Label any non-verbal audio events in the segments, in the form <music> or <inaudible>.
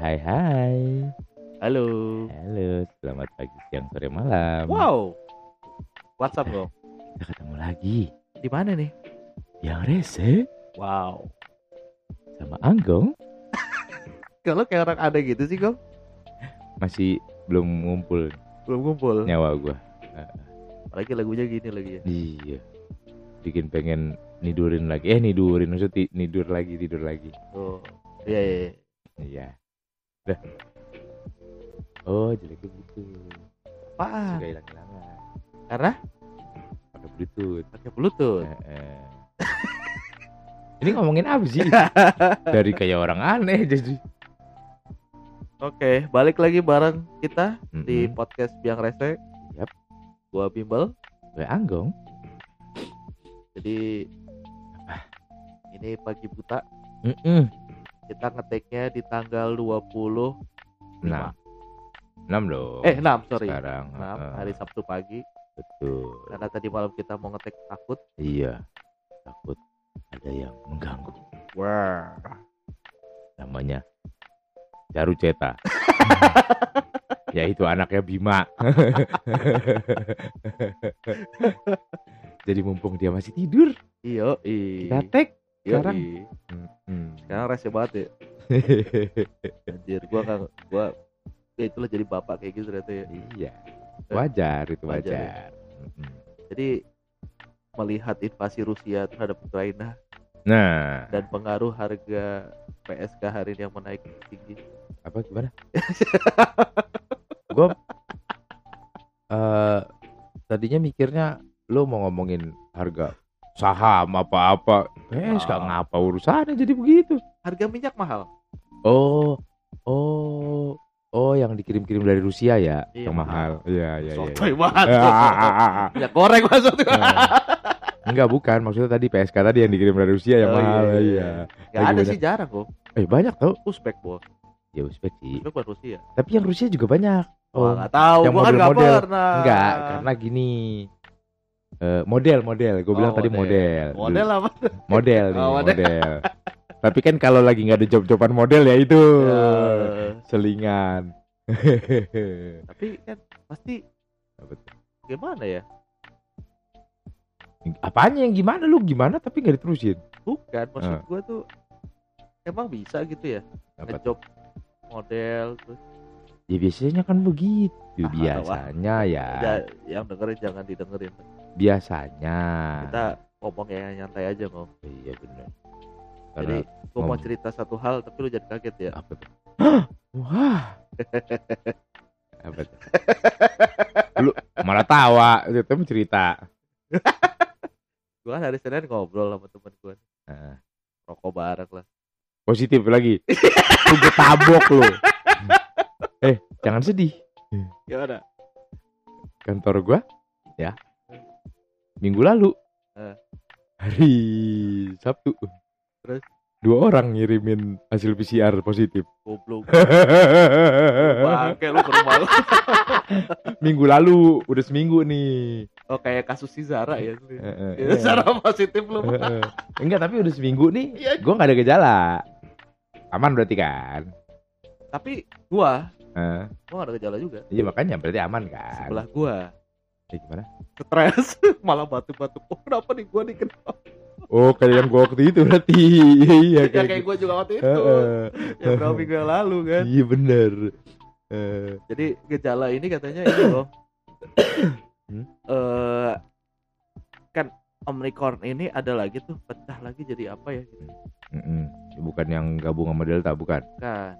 Hai hai. Halo. Halo, selamat pagi, siang, sore, malam. Wow. WhatsApp bro. <laughs> Kita ketemu lagi. Di mana nih? Yang rese Wow. sama Anggong <laughs> Kalau kayak orang ada gitu sih kok. masih belum ngumpul Belum kumpul. nyawa gua. Apalagi lagunya gini lagi ya. Iya. Bikin pengen nidurin lagi. Eh nidurin maksud ti- nidur lagi, tidur lagi. Oh. Iya iya. iya. Udah. Oh, jeleknya gitu. Apaan? Suka hilang-hilangan. Karena Pakai Bluetooth. pakai Bluetooth. Eh, eh. Ini ngomongin apa sih? <laughs> Dari kayak orang aneh jadi. Oke, balik lagi bareng kita di Mm-mm. podcast Biang Rese. Yap. Gua Bimbel. Gue Anggong. Jadi ini pagi buta. Mm-mm. Kita ngeteknya di tanggal 20 Nah, enam dong. Eh, 6, sorry. Sekarang. 6 heeh. hari Sabtu pagi. Betul. Karena tadi malam kita mau ngetek takut. Iya. Takut ada yang mengganggu. Wah. Namanya Jaru Ceta. <laughs> Yaitu anaknya Bima. <laughs> Jadi mumpung dia masih tidur, kita iya. tag Iyo, sekarang. Sekarang rese banget ya. <laughs> Anjir, gua kan gua ya itulah jadi bapak kayak gitu ternyata ya. iya. Wajar itu Wajar ya. wajar. Mm-mm. Jadi melihat invasi Rusia terhadap Ukraina Nah, dan pengaruh harga PSK hari ini yang menaik tinggi. apa gimana? <laughs> gue eh tadinya mikirnya lu mau ngomongin harga saham apa-apa eh Ah. sekarang ngapa urusannya jadi begitu Harga minyak mahal. oh oh oh yang dikirim-kirim dari Rusia ya Iya, yang mahal iya iya iya Sotoy banget. <laughs> Ah, ah, ah. Minyak goreng maksudnya. Enggak bukan maksudnya tadi PSK tadi yang dikirim dari Rusia yang Oh, mahal iya, iya, iya Gak ada banyak. sih jarang kok. eh banyak tau Uzbek bos. ya Uzbek sih Uzbek bukan Rusia. tapi yang Rusia juga banyak Oh, nggak tahu. yang Gua kan nggak pernah. Enggak, karena gini. Eh, model model, gue bilang Oh, tadi model. Model apa? Model nih, Oh, model. model. Tapi kan kalau lagi nggak ada job-joban model ya itu Ya, selingan. <laughs> tapi kan pasti gimana ya? Apanya yang gimana lu gimana tapi nggak diterusin? Bukan, maksud Ah. gua tuh emang bisa gitu ya ngejob model terus Ya biasanya kan begitu. Ah, Biasanya ya, ya, yang dengerin jangan didengerin. Biasanya. Kita ngomong yang nyantai aja mau. Iya benar. Jadi gua mau cerita satu hal tapi lu jangan kaget ya. apa tuh? Wah. <laughs> apa tuh? Lu malah tawa, itu mau cerita. <laughs> Gua kan hari Senin ngobrol sama temen gua Nah. rokok bareng lah. positif lagi lu gue tabok lu <laughs> eh jangan sedih Gimana? kantor gua ya minggu lalu Eh. hari Sabtu Terus? dua orang ngirimin hasil PCR positif Goblok. <laughs> Bangke lu ke rumah lu. <laughs> minggu lalu udah seminggu nih Oh kayak kasus si Zara ya. Eh, Ya, iya. Zara positif lu. Eh. enggak tapi udah seminggu nih Iya. gua nggak ada gejala aman berarti kan Tapi gua, Eh, gua gak ada gejala juga. iya makanya berarti aman kan Sebelah gua Eh, gimana stres, <laughs> malah batuk-batuk. Oh, kenapa nih gua nih kenapa? oh kayak yang gua waktu itu berarti <laughs> iya <laughs> Ya kayak gitu. gua juga waktu itu. Heeh. Ya berapa minggu yang lalu kan. Iya bener. Eh, Jadi gejala ini katanya ini loh. <coughs> Hmm? Eh kan Omicron ini ada lagi tuh pecah lagi jadi apa ya? gitu. mm-mm. Bukan yang gabung sama Delta, bukan. Kan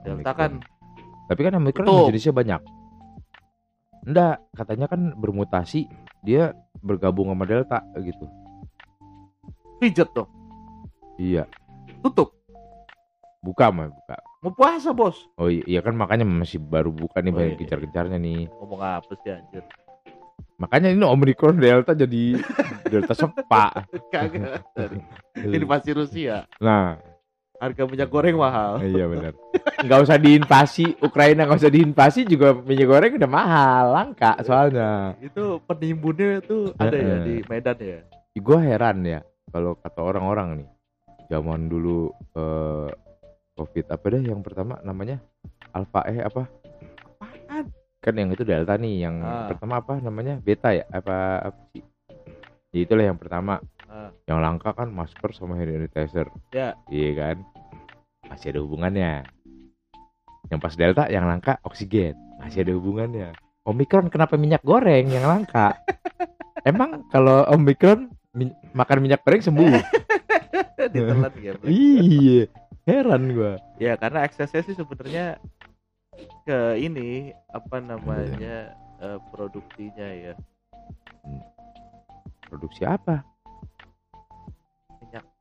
Delta Omicron. kan Tapi kan Omicron Tutup. jenisnya banyak. Enggak, katanya kan bermutasi, dia bergabung sama Delta gitu. pijet tuh, Iya, tutup. buka mah buka. Mau puasa bos. Oh iya, iya kan makanya masih baru buka nih Oh, banyak iya. gencar-gencarnya nih. Ngomong apa sih anjir? Makanya ini Omicron Delta jadi <laughs> Delta sepak. Kagak. ini pasti Rusia. Nah, Harga minyak goreng mahal. iya benar. Nggak usah diinvasi Ukraina, nggak usah diinvasi juga minyak goreng udah mahal, langka soalnya. Itu penimbunnya tuh ada ya di Medan ya. gue heran ya kalau kata orang-orang nih zaman dulu eh, covid apa deh yang pertama namanya alpha eh apa Apaan? kan yang itu delta nih yang Ah. pertama apa namanya beta ya apa apa sih ya itulah yang pertama Ah. yang langka kan masker sama hand sanitizer. Ya. iya kan? Masih ada hubungannya. Yang pas delta yang langka oksigen. Masih ada hubungannya. Omikron kenapa minyak goreng yang langka? <laughs> Emang kalau omikron min- makan minyak goreng sembuh? <laughs> Ditelan ya. Bro. iya. Heran gua. Ya karena eksesnya sih sebenarnya ke ini apa namanya eh, produksinya ya. Produksi apa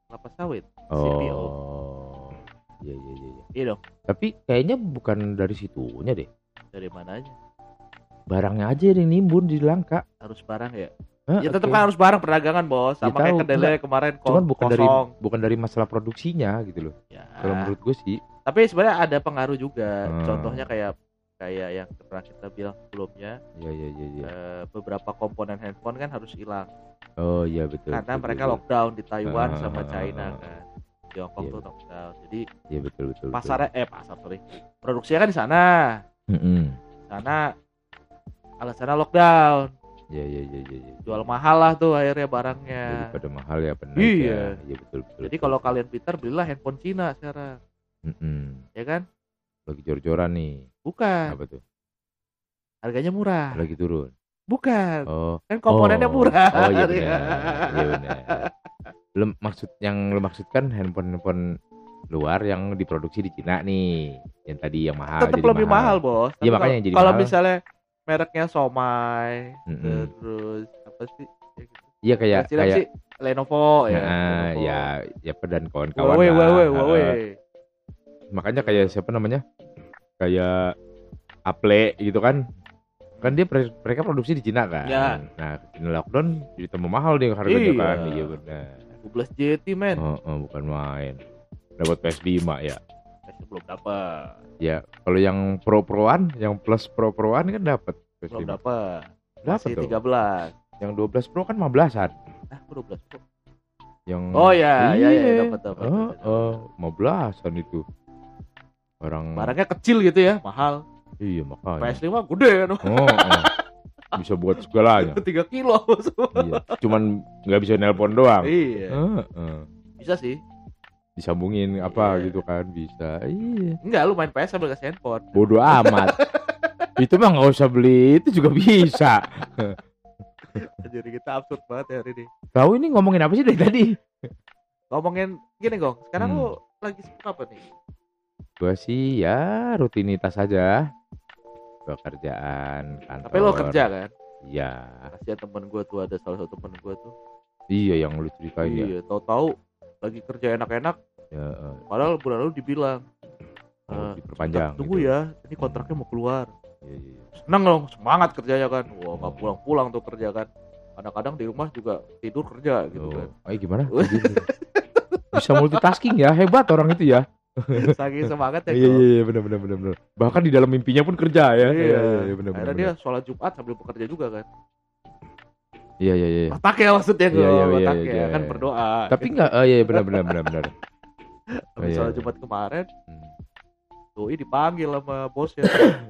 kelapa sawit. CPO. oh iya iya iya iya. Iya dong. tapi kayaknya bukan dari situnya deh Dari mananya? barangnya aja yang nimbun di langka Harus barang ya. Hah, Ya tetap oke. kan harus barang perdagangan bos. Ya, Sama kayak tahu. kedelai kemarin kok. cuman bukan dari bukan dari masalah produksinya gitu loh Ya. kalau menurut gue sih Tapi sebenarnya ada pengaruh juga. Hmm. Contohnya kayak kayak yang pernah kita bilang sebelumnya iya iya iya iya eh, beberapa komponen handphone kan harus hilang oh iya betul karena betul, mereka betul. lockdown di Taiwan Ah, sama ah, China ah, ah. kan. Di Hongkong Iya, tuh betul. lockdown. Jadi iya betul betul betul. pasarnya eh pasar sorry produksinya kan di sana Mm-mm. sana alasannya lockdown iya iya iya iya iya. jual mahal lah tuh akhirnya barangnya daripada mahal ya benar Iya. iya betul betul jadi betul. kalau kalian pintar belilah handphone Cina sekarang Mm-mm. ya kan lagi jor-joran nih bukan apa tuh harganya murah lagi turun bukan oh kan komponennya Oh. murah Oh iya benar. <laughs> Iya benar. Lu maksud yang lu maksudkan handphone-handphone luar yang diproduksi di Cina nih. Yang tadi yang mahal tetap lebih mahal, bos Iya, makanya kalau- yang jadi kalau mahal. misalnya mereknya Somai Mm-mm. terus apa sih ya gitu. Iya kayak Cina kayak sih Lenovo ya Nah, Lenovo. ya ya dan kawan-kawan Huawei lah. Huawei. Huawei Makanya kayak siapa namanya? Kayak Apple gitu kan. Kan dia mereka produksi di Cina kan. Ya. Nah, Cina lockdown jadi tambah mahal dia harganya Iya. kan. Iya benar. 12 JT men Oh, oh, bukan main. Dapat PS5 ya. Masih belum dapat Ya, kalau yang pro-proan, yang plus pro-proan kan dapat belum PS5. dapat Dapat masih tuh. 13 Yang 12 Pro kan 15-an. ah 12 Pro. Yang oh ya ya ya Iya. dapat dapat Oh, oh, 15-an itu. Orang barangnya kecil gitu ya mahal Iya, makanya. PS5 gede kan Oh, oh. Bisa buat segalanya. <laughs> 3 kilo iya. Cuman nggak bisa nelpon doang. iya Heeh. bisa sih Disambungin apa Iya. gitu kan bisa. Iya. enggak lu main PS sambil kasih handphone Bodoh amat. <laughs> itu mah nggak usah beli, itu juga bisa. <laughs> jadi kita absurd banget ya hari ini Tahu ini ngomongin apa sih dari tadi? ngomongin gini gong sekarang Hmm. lu lagi sibuk apa nih Gua sih ya rutinitas aja. Pekerjaan kantor. tapi lo kerja kan Iya. kasihan temen gue tuh ada salah satu temen gue tuh Iya yang lu ceritain ya. iya tahu-tahu lagi kerja enak-enak Ya, eh, padahal bulan lalu dibilang Eh, diperpanjang. tunggu gitu. ya ini kontraknya mau keluar Iya, iya, iya. seneng dong semangat kerjanya kan wah nggak pulang-pulang tuh kerja kan kadang-kadang di rumah juga tidur kerja gitu Oh, kan eh, gimana? <laughs> Bisa multitasking ya, hebat orang itu ya. <laughs> saking semangat ya Iya iya iya benar benar benar benar. Bahkan di dalam mimpinya pun kerja ya. Iya, iya benar benar. akhirnya dia sholat Jumat sambil bekerja juga kan Iya iya iya. otaknya maksudnya gue Iya, iya, iya, iya, kan iya. berdoa Tapi enggak oh iya iya, benar benar benar benar. <laughs> habis iya, sholat iya. Jumat kemarin Hmm. doi dipanggil sama bosnya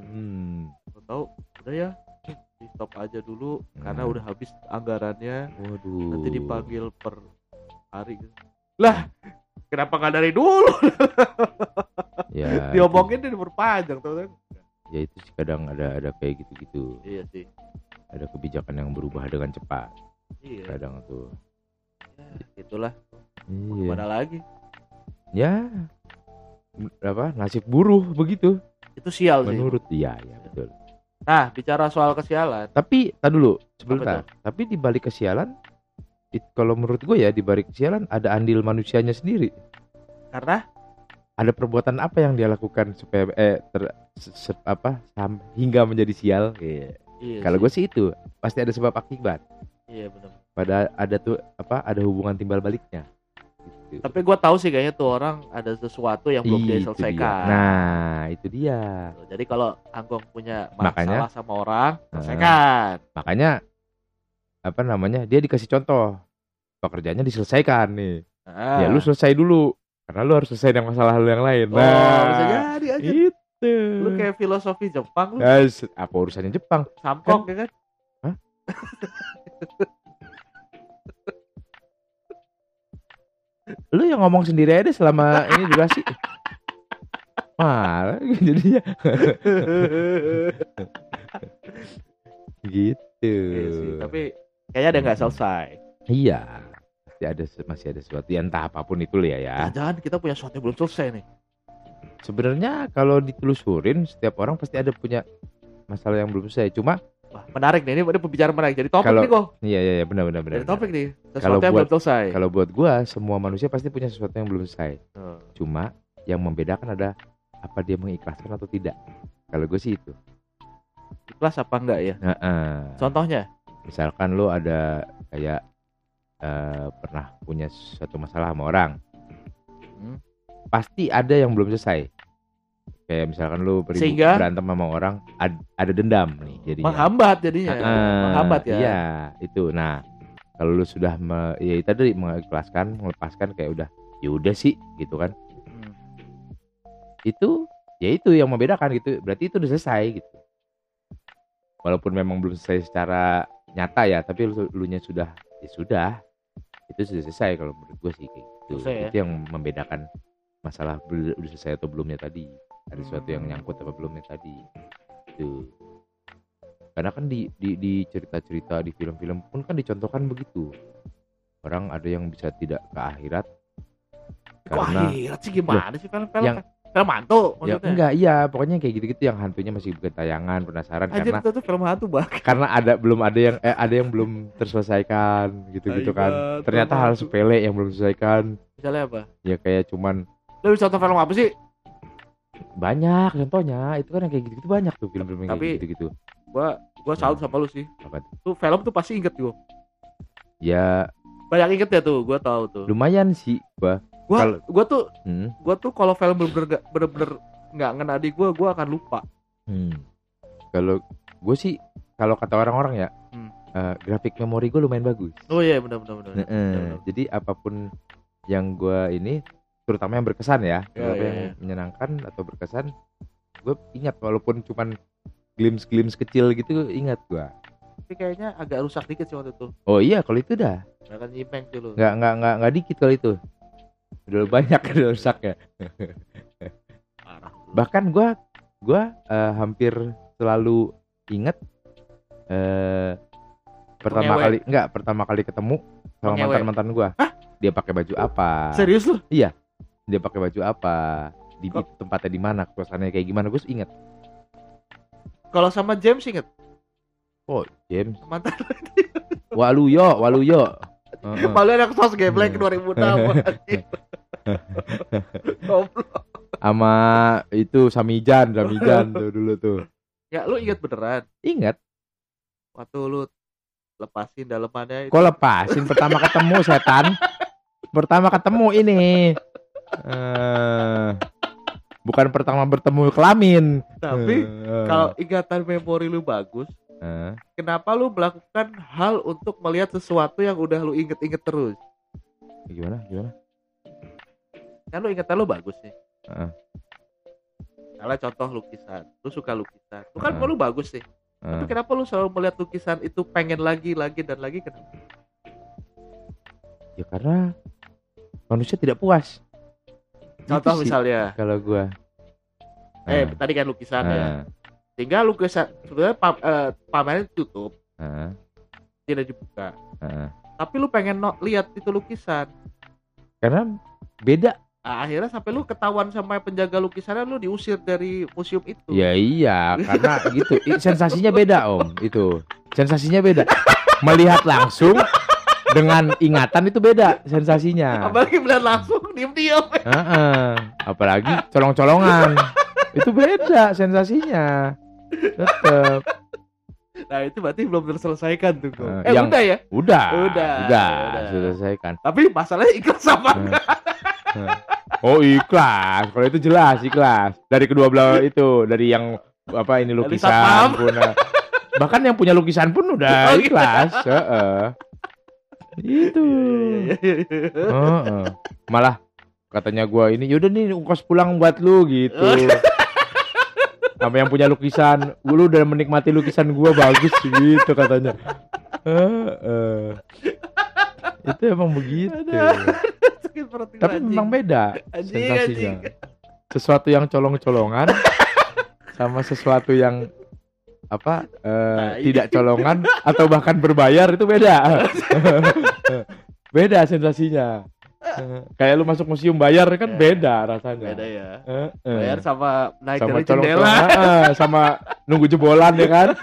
Hmm. tahu udah ya di stop aja dulu karena Hmm. udah habis anggarannya Waduh. nanti dipanggil per hari gitu. lah kenapa nggak dari dulu <laughs> Ya. diomongin dia diperpanjang tuh kan Ya itu sih kadang ada ada kayak gitu-gitu. iya sih Ada kebijakan yang berubah dengan cepat. iya Kadang tuh. Ya, itulah Iya. mana lagi Ya. Apa? Nasib buruh begitu. itu sial sih Menurut dia ya betul. nah bicara soal kesialan Tapi tak dulu sebentar. Tapi di balik kesialan it- kalau menurut gue ya di balik kesialan ada andil manusianya sendiri. karena Ada perbuatan apa yang dia lakukan supaya eh ter, se- se- apa sam- hingga menjadi sial? Iya. iya Kalau gue sih itu pasti ada sebab akibat. iya benar Pada ada tuh apa ada hubungan timbal baliknya. Gitu. tapi gua tahu sih kayaknya tuh orang ada sesuatu yang belum dia Itu selesaikan Nah, itu dia. jadi kalau Anggong punya masalah Makanya- sama orang Heeh. selesaikan Makanya apa namanya? Dia dikasih contoh. Pekerjaannya diselesaikan nih. Nah, Ya lu selesai dulu. Karena lu harus selesai dengan masalah lu yang lain. Oh, bisa Nah, jadi aja. itu. Lu kayak filosofi Jepang lu Guys, apa urusannya Jepang? sampok ya kan? <laughs> Lu yang ngomong sendiri aja deh selama ini durasi. Malah <laughs> jadinya <laughs> gitu. Iya sih, tapi kayaknya ada nggak selesai. Iya. Pasti ada masih ada sesuatu ya, entah apa pun itu ya ya. Jangan kita punya sesuatu yang belum selesai nih. Sebenarnya kalau ditelusurin setiap orang pasti ada punya masalah yang belum selesai. Cuma Wah, menarik nih. Ini ada pembicaraan menarik. Jadi topik Kalau- nih kok. iya iya iya benar benar benar. Jadi benar. topik nih. Sesuatu Kalau yang buat- belum selesai. Kalau buat gua semua manusia pasti punya sesuatu yang belum selesai. Hmm. Cuma yang membedakan ada apa dia mengikhlaskan atau tidak. Kalau gue sih itu. Ikhlas apa enggak ya? Heeh. Contohnya? Misalkan lu ada kayak eh, pernah punya suatu masalah sama orang, Hmm. pasti ada yang belum selesai. Kayak misalkan lu beribu- Sehingga? berantem sama orang, ad- ada dendam nih jadi. Menghambat jadinya. Heeh, Menghambat ya. Iya, itu. Nah, kalau lu sudah me, ya itu tadi mengikhlaskan, melepaskan kayak udah, ya udah sih gitu kan. Hmm. Itu ya itu yang membedakan gitu. Berarti itu udah selesai gitu. Walaupun memang belum selesai secara nyata ya, tapi lu, lu nya sudah ya sudah. Itu sudah selesai kalau menurut gue sih kayak gitu. Selesai ya? Itu yang membedakan masalah udah selesai atau belumnya tadi. Ada sesuatu yang Hmm. nyangkut apa belumnya tadi. Itu. Karena kan di di di cerita-cerita di film-film pun kan dicontohkan begitu. Orang ada yang bisa tidak ke akhirat Kok karena akhirat sih gimana sih film-film? yang- film hantu ya enggak iya pokoknya kayak gitu-gitu yang hantunya masih bukan tayangan penasaran Anjir karena itu tuh film hantu bang. karena ada belum ada yang eh, ada yang belum terselesaikan gitu-gitu kan ternyata hal sepele yang belum diselesaikan Misalnya apa? ya kayak cuman Lu contoh film apa sih? banyak contohnya itu kan yang kayak gitu-gitu banyak tuh film-film yang kayak gitu-gitu Gua gua salut sama lu sih. apa tuh? Tuh film tuh pasti inget gua. ya Banyak inget ya tuh, gua tahu tuh. lumayan sih gua Gua kalau- gua tuh hmm, gua tuh kalau film bener-bener nggak- bener-bener nggak ngena di gua, gua akan lupa. hmm. kalau gue sih kalau kata orang-orang ya Hmm. eh, grafik memori gue lumayan bagus Oh iya benar benar benar. Heeh. benar. Jadi apa pun yang gua ini, terutama yang berkesan ya, Ya, terutama ya, yang ya. menyenangkan atau berkesan, gue ingat walaupun cuman glimpse-glimpse kecil gitu, ingat gua. Tapi kayaknya agak rusak dikit sih waktu itu. Oh iya, kalau itu dah, Nggak akan nyimeng tuh lu. nggak nggak nggak nggak dikit kalau itu, udah banyak <laughs> udah rusaknya. Parah. Bahkan gua gua eh, hampir selalu ingat eh pertama Mengewe. kali nggak pertama kali ketemu sama mantan mantan gua, dia pakai baju apa? Serius lu? dia pakai baju apa? Di Kok- di tempatnya di mana? Suasananya kayak gimana? Gue inget. Kalau sama James inget? Oh James. Mantan Waluyo Waluyo Heeh. Malu anak sos geblek Hmm. 2006 anjing. Goblok. sama itu Samijan Samijan tuh dulu tuh Ya lu inget beneran inget waktu lu lepasin dalemannya itu. kok lepasin pertama ketemu setan pertama ketemu ini eh bukan pertama bertemu kelamin Tapi Eh, kalau ingatan memori lu bagus, eh. kenapa lu melakukan hal untuk melihat sesuatu yang udah lu inget-inget terus? gimana gimana Kan lu ingatan lu bagus nih. Misalnya contoh lukisan, lu suka lukisan. Lu kan Heeh. lu bagus nih. Eh. Tapi kenapa lu selalu melihat lukisan itu pengen lagi, lagi dan lagi kenapa? ya karena manusia tidak puas Contoh Gitu sih, misalnya, kalau gua eh Eh, tadi kan lukisan ya. Eh, Tinggal lukisan sebenarnya pam, eh, pameran tutup, eh, tidak dibuka. eh. Tapi lu pengen no, lihat itu lukisan. karena beda Nah, akhirnya sampai lu ketahuan sama penjaga lukisannya lu diusir dari museum itu. ya iya karena <laughs> gitu sensasinya beda om itu sensasinya beda melihat langsung dengan ingatan itu beda sensasinya Apalagi melihat langsung diem-diem. Heeh. apalagi colong-colongan itu beda sensasinya tetep Nah, itu berarti belum terselesaikan tuh. Ko. Eh, eh, yang- udah ya. udah Udah, udah, udah. selesaikan Tapi masalahnya ikhlas sama Nah. oh ikhlas kalau itu jelas ikhlas dari kedua belah itu dari yang apa ini lukisan pun eh, bahkan yang punya lukisan pun udah Oh, gitu. ikhlas heeh. itu Iya, iya, iya, iya. Heeh. malah katanya gua ini yaudah nih ongkos pulang buat lu gitu sama yang punya lukisan lu udah menikmati lukisan gua bagus gitu katanya Eh, eh. itu emang begitu <laughs> tapi anjing. memang beda Anjing, sensasinya anjing. sesuatu yang colong-colongan sama sesuatu yang apa Tai. tidak colongan atau bahkan berbayar itu beda <laughs> beda sensasinya <laughs> kayak lu masuk museum bayar kan Ya. beda rasanya Beda ya. Eh, eh. Bayar sama naik sama dari jendela. <laughs> eh, sama nunggu jebolan ya kan <laughs>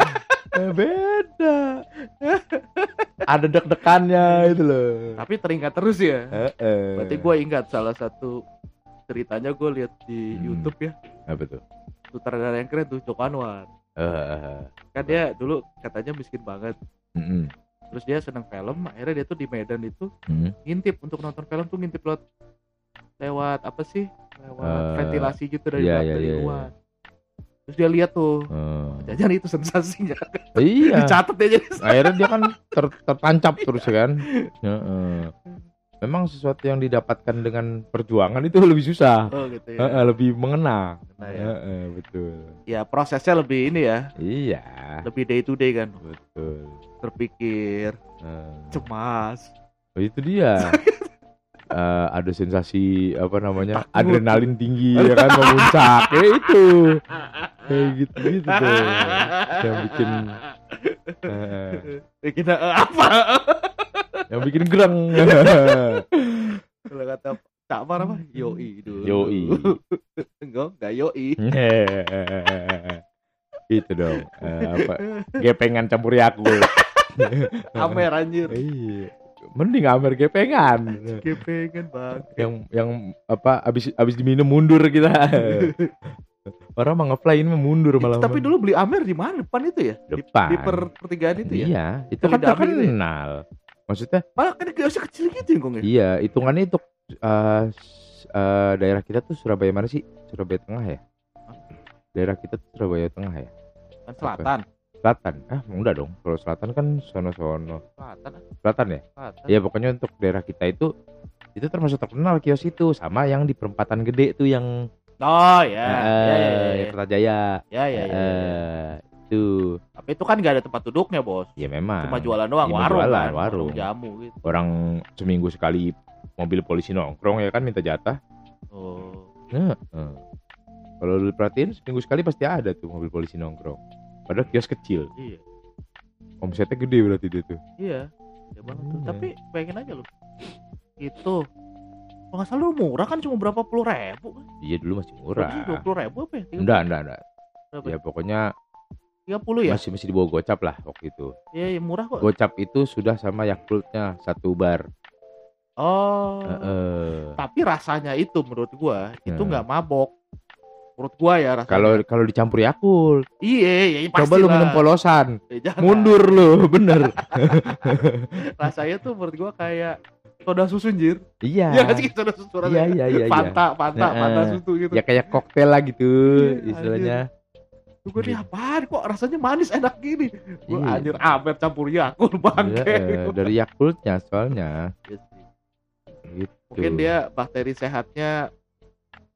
Eh, beda ada deg-degannya itu loh Tapi teringat terus ya. Eh, eh. Berarti gue ingat salah satu ceritanya gue lihat di Hmm. YouTube ya. apa tuh Sutradara yang keren tuh Joko Anwar. Eh, eh, eh. Kan dia dulu katanya miskin banget. Mm-mm. Terus dia seneng film, akhirnya dia tuh di Medan itu Mm. ngintip untuk nonton film tuh ngintip lewat lewat apa sih? Lewat Eh, ventilasi gitu dari iya, belakang iya, dari iya, luar. Terus dia lihat tuh, Eh. jajan itu sensasinya. iya <laughs> Dicatat ya jadi. akhirnya dia kan ter- tertancap <laughs> terus ya kan Heeh. Memang sesuatu yang didapatkan dengan perjuangan itu lebih susah. Oh gitu ya. Heeh, lebih mengena. Nah, ya. Heeh, betul. Ya prosesnya lebih ini ya, iya. Lebih day to day kan. betul. Terpikir, cemas. Oh, itu dia. <laughs> Eh, ada sensasi apa namanya Takut. adrenalin tinggi ya kan memuncak. Ya itu. Kayak gitu gitu tuh. Yang bikin <laughs> eh, bikin eh, apa? Yang bikin gereng <laughs> Kalau kata Mar apa? Yoi dulu. Yoi. <laughs> Enggak, enggak yoi. <laughs> itu dong eh, apa gepengan campur yakult Amer anjir. iya mending amer gepengan Kepengen bang. yang yang apa abis abis diminum mundur kita orang mah ngefly ini mah mundur malah Tapi dulu beli Amer di mana? Depan itu ya? Di- Depan. Di, per pertigaan itu ya? iya itu kan di ya? terkenal maksudnya? Malah kan kiosnya kecil gitu ya, Gong ya? iya hitungannya itu eh, s- eh, daerah kita tuh Surabaya mana sih? Surabaya Tengah ya? Daerah kita tuh Surabaya Tengah ya? Kan selatan. Selatan? Ah enggak dong. Kalau Selatan kan sono-sono. Selatan, ah, Selatan ya? Selatan. ya pokoknya untuk daerah kita itu itu termasuk terkenal kios itu sama yang di perempatan gede tuh yang Oh ya. eh, ya, ya, ya, yang Kertajaya. Ya, ya, ya, ya. Itu Tapi itu kan nggak ada tempat duduknya bos. ya memang Cuma jualan doang, Cuma warung jualan, kan. warung. jamu gitu. orang seminggu sekali mobil polisi nongkrong ya kan minta jatah Oh. Heeh. kalau lu perhatiin seminggu sekali pasti ada tuh mobil polisi nongkrong padahal kios kecil Iya. omsetnya gede berarti dia tuh Iya. Ya banget tuh. Iya. Tapi bayangin aja lu. Itu kalau nggak salah lu murah kan cuma berapa puluh ribu kan? iya dulu masih murah Dua puluh ribu apa ya? enggak enggak enggak Berapa? ya pokoknya Tiga puluh ya? masih masih di bawah gocap lah waktu itu Iya, ya, murah kok. gocap itu sudah sama Yakultnya satu bar Oh. Heeh. Tapi rasanya itu menurut gua itu Hmm. nggak mabok. Menurut gua ya rasanya. kalau kalau dicampur Yakult iya, ya, coba lu minum polosan <laughs> jangan. mundur lu <laughs> bener <laughs> Rasanya tuh menurut gua kayak soda susu anjir. iya Iya sih soda susu iya rasanya. iya iya iya. Fanta, Fanta, Heeh. Fanta susu gitu. ya kayak koktail lah gitu Iya, istilahnya Gue nih apaan kok rasanya manis enak gini. Gue Iya. anjir amer campur Yakult <laughs> bangke. Iya, dari Yakultnya soalnya Iya gitu Mungkin dia bakteri sehatnya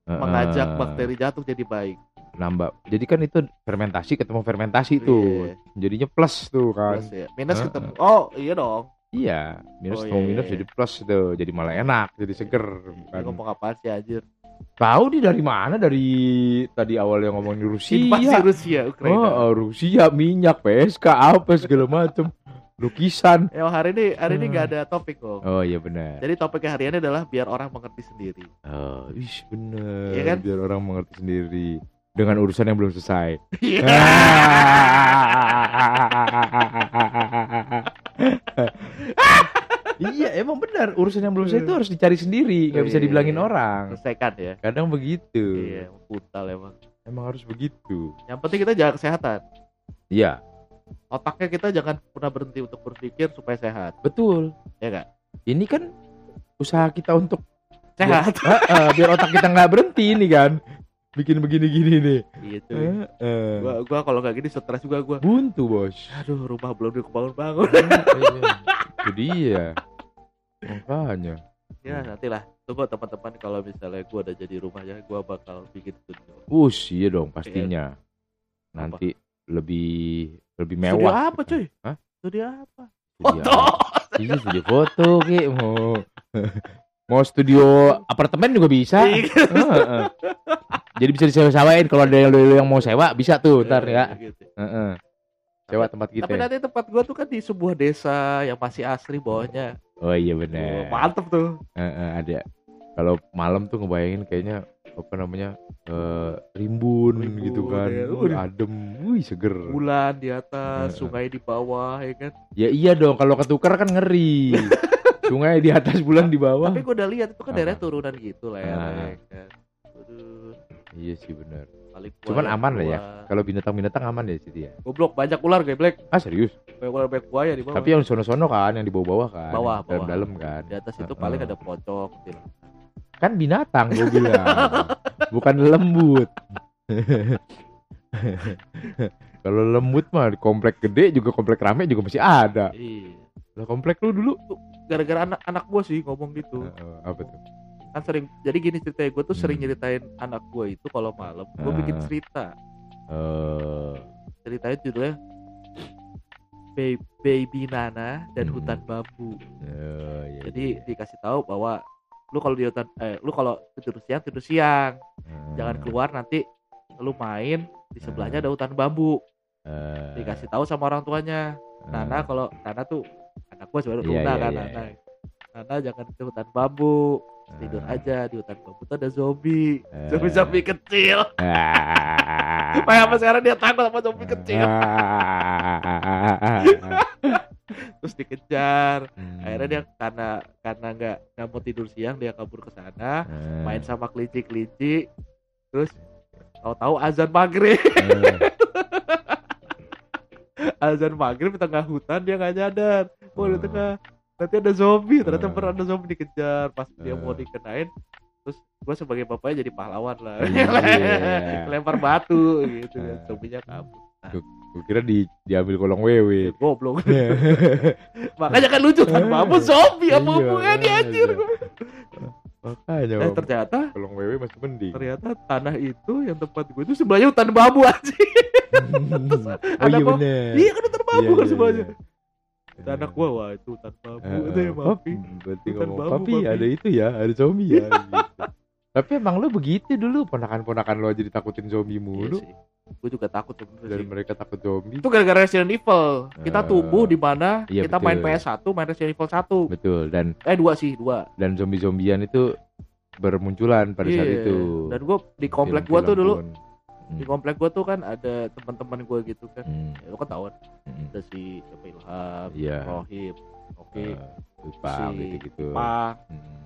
mengajak Heeh. bakteri jatuh jadi baik. nambah jadi kan itu fermentasi ketemu fermentasi tuh Iya. jadinya plus tuh kan Plus ya. Minus Heeh. ketemu. Oh iya dong. iya minus Oh, ketemu iya, minus iya. jadi plus tuh jadi malah enak jadi seger Ini kan ngomong apaan sih anjir? Tahu nih dari mana dari tadi awal yang ngomongin Rusia Invasi Rusia Ukraina. oh, oh, Rusia minyak PSK apa segala macem lukisan Ya hari ini hari ini Hmm. nggak ada topik kok. oh iya benar Jadi topiknya hari ini adalah biar orang mengerti sendiri. oh ish bener Iya kan? biar orang mengerti sendiri dengan urusan yang belum selesai Iya. <laughs> <laughs> iya <laughs> emang benar urusan yang belum selesai itu harus dicari sendiri nggak bisa Iya. dibilangin orang Selesaikan ya. kadang begitu Iya, brutal emang. emang harus begitu Yang penting kita jaga kesehatan. iya Otaknya kita jangan pernah berhenti untuk berpikir supaya sehat. betul Ya nggak? ini kan usaha kita untuk Sehat. Heeh, biar otak kita nggak berhenti ini kan bikin begini-gini nih gitu. Heeh. Gua gua kalau nggak gini stres juga gua. buntu bos Aduh, rumah belum dibangun-bangun. Iya, itu dia makanya ya, nantilah tunggu teman-teman kalau misalnya gue udah jadi rumahnya gue bakal bikin studio Us, iya dong pastinya. Nanti lebih lebih studio mewah. apa cuy Hah? studio apa Studio foto apa? Iya studio foto ki mau <laughs> mau studio apartemen juga bisa. Iya. Jadi bisa disewa-sewain kalau ada yang, yang mau sewa bisa tuh ntar ya. Gitu. Heeh. Sewa tempat kita. tapi nanti tempat gue tuh kan di sebuah desa yang masih asli bawahnya Oh iya Oh, benar. mantep tuh Heeh, ada. Kalau malam tuh ngebayangin kayaknya apa namanya eh, rimbun, Rimbun, gitu kan, ya. Udah. adem, wih seger. bulan di atas sungai di bawah ya kan Ya iya dong, kalau ketukar kan ngeri. <laughs> Sungai di atas, bulan di bawah. tapi gue udah lihat itu kan daerah turunan gitu lah ya kan Aduh, Iya sih benar. paling Cuman aman lah ya. Kalau binatang-binatang aman ya situ ya. goblok banyak ular geblek Ah serius? Banyak buaya di bawah Tapi yang sono-sono kan, yang di bawah-bawah kan, Bawah, yang dalam-dalam bawah. kan. di atas itu Heeh. paling ada pocong gitu. Kan binatang gue bilang, <laughs> bukan lembut. <laughs> Kalau lembut mah di komplek gede juga komplek rame juga masih ada. iya Lah komplek lu dulu gara-gara anak anak gue sih ngomong gitu Heeh, apa tuh? kan sering jadi gini ceritanya gue tuh sering Hmm. nyeritain anak gue itu kalau malam gue bikin Ah. cerita Eh, ceritanya judulnya Baby Nana dan Hmm. hutan bambu. Eh, iya, jadi iya. dikasih tahu bahwa lu kalau di hutan eh lu kalau tidur siang tidur siang. Eh, jangan keluar nanti lu main di sebelahnya Hmm. ada hutan bambu. Eh, dikasih tahu sama orang tuanya. Eh, Nana kalau Nana tuh anak gue sebenarnya Iya, Luna iya, kan iya, Nana. Nana jangan ke hutan bambu tidur eh, aja di hutan tuh ada zombie. Eh. zombie zombie kecil. Ah. <laughs> Makanya apa sekarang dia takut sama zombie kecil? Ah. <laughs> terus dikejar. Hmm. akhirnya dia karena karena nggak nggak mau tidur siang dia kabur ke sana. Eh, main sama kelinci kelinci terus tahu-tahu azan maghrib. Eh, <laughs> azan maghrib di tengah hutan dia nggak nyadar. Oh di tengah nanti ada zombie ternyata Oh. beneran ada zombie dikejar pas dia mau Oh. dikenain terus gue sebagai bapaknya jadi pahlawan lah Iya. <laughs> lempar batu gitu Oh. zombinya kabur Gua kira di diambil kolong wewe. goblok <laughs> makanya kan lucu kan babu zombie apa Iya, hubungannya anjir Makanya eh ternyata kolong wewe masih mending. ternyata tanah itu yang tempat gue itu sebelahnya hutan bambu aja <laughs> oh ada iya bener. iya kan hutan bambu Iya, kan iya, semuanya iya. Kata anak gua wah itu hutan bambu Eh, itu ya eh, mafi Pap, berarti Hutan ngomong papi papi." ada itu ya, ada zombie ya. <laughs> gitu. Tapi emang lu begitu dulu ponakan-ponakan lu aja ditakutin zombie iya mulu sih gue juga takut sebenarnya dan sih. mereka takut zombie. itu gara-gara Resident Evil kita Eh, tumbuh di mana iya, kita main betul. PS1 main Resident Evil 1 Betul dan eh dua sih dua dan zombie-zombian itu bermunculan pada saat Iya. itu. dan gue di komplek gua tuh dulu pun. Di komplek gua tuh kan ada teman-teman gua gitu kan Hmm, ya, lu kan tahu kan hmm, ada si siapa Ilham Iya. Rohim Oke eh, lupa Si gitu-gitu. Pang Hmm,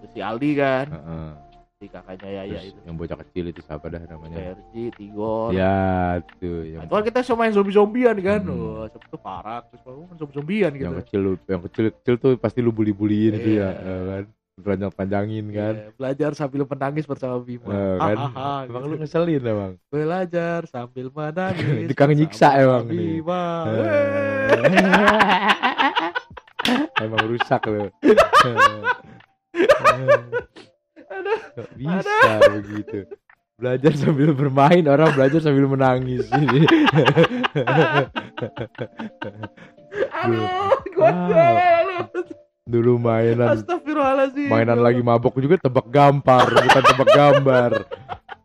terus si Aldi kan heeh. si kakaknya Yaya Terus itu yang bocah kecil itu siapa dah namanya? Erji Tigor Ya, tuh Nah, yang itu kan kita semua main zombie-zombian kan. Hmm. Wah, siapa tuh parah terus kan zombie-zombian gitu. yang kecil lu- yang kecil kecil tuh pasti lu bully-bullyin itu ya, Iya. eh, kan panjang panjangin kan Iya, belajar sambil menangis bersama Bima. Eh, kan Hahaha, emang gitu. lu ngeselin emang Belajar sambil menangis. <laughs> Tukang nyiksa emang. Bima. <laughs> Emang rusak lu <laughs> Gak bisa begitu belajar sambil bermain orang belajar sambil menangis ini Aduh, gua Wow. dulu mainan Astagfirullahaladzim. mainan lagi mabok juga tebak gampar bukan tebak gambar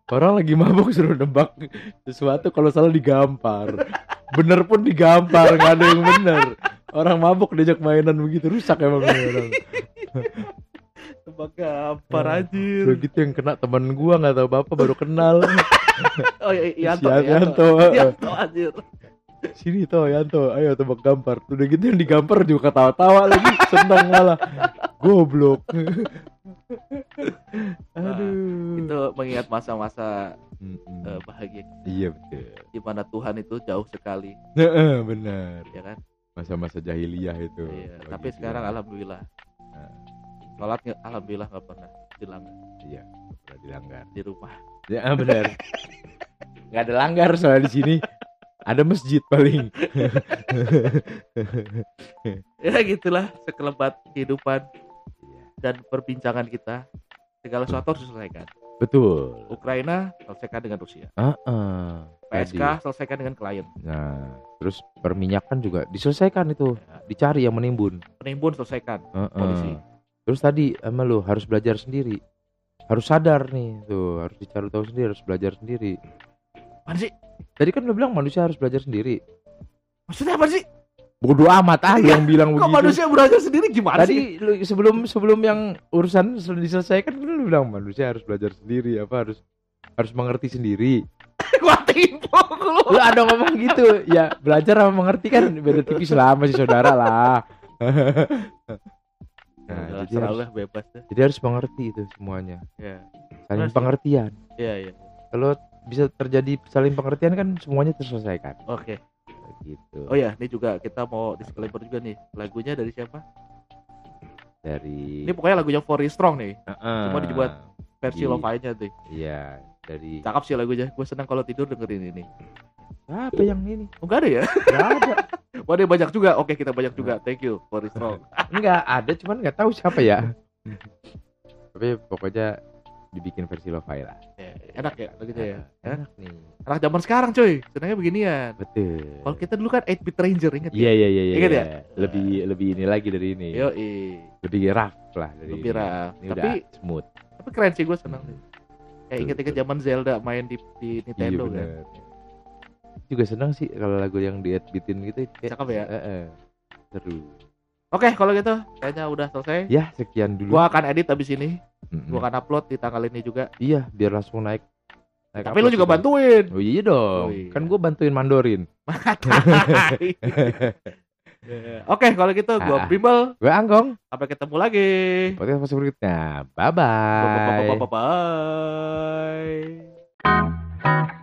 orang lagi mabok suruh nebak sesuatu kalau salah digampar bener pun digampar nggak ada yang bener orang mabok diajak mainan begitu rusak emang orang Tebak gampar Eh, anjir. udah gitu yang kena teman gua nggak tahu bapak baru kenal <laughs> Oh iya, Yanto, Si Yanto. Yanto anjir. Sini toh Yanto ayo tebak gampar. Udah gitu yang digampar juga ketawa-tawa lagi. Senang malah. Goblok. Aduh. Itu mengingat masa-masa Mm-mm. eh, bahagia iya betul. Di mana Tuhan itu jauh sekali, Heeh, benar. Ya kan? masa-masa jahiliyah itu. Iya, Bagi tapi sekarang alhamdulillah. Nah. Sholat alhamdulillah nggak pernah dilanggar. Iya pernah dilanggar. Di rumah. ya benar. <laughs> Nggak ada langgar soalnya di sini <laughs> ada masjid paling <laughs> Ya gitulah sekelebat kehidupan dan perbincangan kita segala sesuatu harus diselesaikan. Betul. Ukraina selesaikan dengan Rusia. Heeh. PSK Tadi. selesaikan dengan klien. Nah, terus perminyakan juga diselesaikan itu, Ya, dicari yang menimbun. Penimbun selesaikan. Heeh. Polisi. Terus tadi sama lu harus belajar sendiri. Harus sadar nih, tuh harus dicari tahu sendiri, harus belajar sendiri. Mana sih? Tadi kan lu bilang manusia harus belajar sendiri. Maksudnya apa sih? Bodoh amat ah yang <laughs> bilang Kok begitu. manusia belajar sendiri gimana sih? Tadi lu, sebelum sebelum yang urusan sel- diselesaikan kan lu bilang manusia harus belajar sendiri apa harus harus mengerti sendiri. <laughs> Gua tipu lu. Lu ada ngomong gitu. Ya, belajar sama mengerti kan beda tipis lah masih saudara lah. <laughs> nah, Nah, jadi harus, bebas deh. jadi harus mengerti itu semuanya. Ya. Saling pengertian. Iya, iya. Kalau bisa terjadi saling pengertian kan semuanya terselesaikan. Oke. Gitu. Oh ya, ini juga kita mau disclaimer juga nih. Lagunya dari siapa? Dari Ini pokoknya lagunya Four is Strong nih. Heeh. cuma dibuat Versi Di- lo-fi-nya tuh. Iya, dari Cakep sih lagunya. Gue senang kalau tidur dengerin ini. apa yang ini? Oh, enggak ada ya? Enggak ada. <laughs> Wah, dia banyak juga. Oke, kita banyak juga. Thank you, Four is Strong. Enggak ada, cuman nggak tahu siapa ya. <laughs> Tapi pokoknya dibikin versi lo-fi lah. Ya, enak ya lagunya ya. Ya. Enak nih. Anak zaman sekarang, cuy. Senangnya beginian. Betul. Kalau kita dulu kan 8 bit Ranger inget Iya iya iya iya. Ingat ya? iya. Lebih lebih ini lagi dari ini. Yo, Lebih rough lah dari lebih ini. rough. Ini Tapi udah smooth. tapi keren sih gue senang nih. Kayak inget-inget zaman Zelda main di di Nintendo iya, kan. bener. Juga senang sih kalau lagu yang di bitin gitu kayak Cakep ya? eh, eh. Seru. Oke, kalau gitu kayaknya udah selesai. Ya, sekian dulu. Gua akan edit abis ini. Mm-mm. Gua akan upload di tanggal ini juga. Iya, biar langsung naik. naik Tapi lu juga bantuin. Oh iya dong. Oh iya. Kan gue bantuin mandorin. <laughs> Oke, kalau gitu gua Ah. Bimbel. Gue Anggong. Sampai ketemu lagi. Podcast berikutnya. Bye bye. Bye.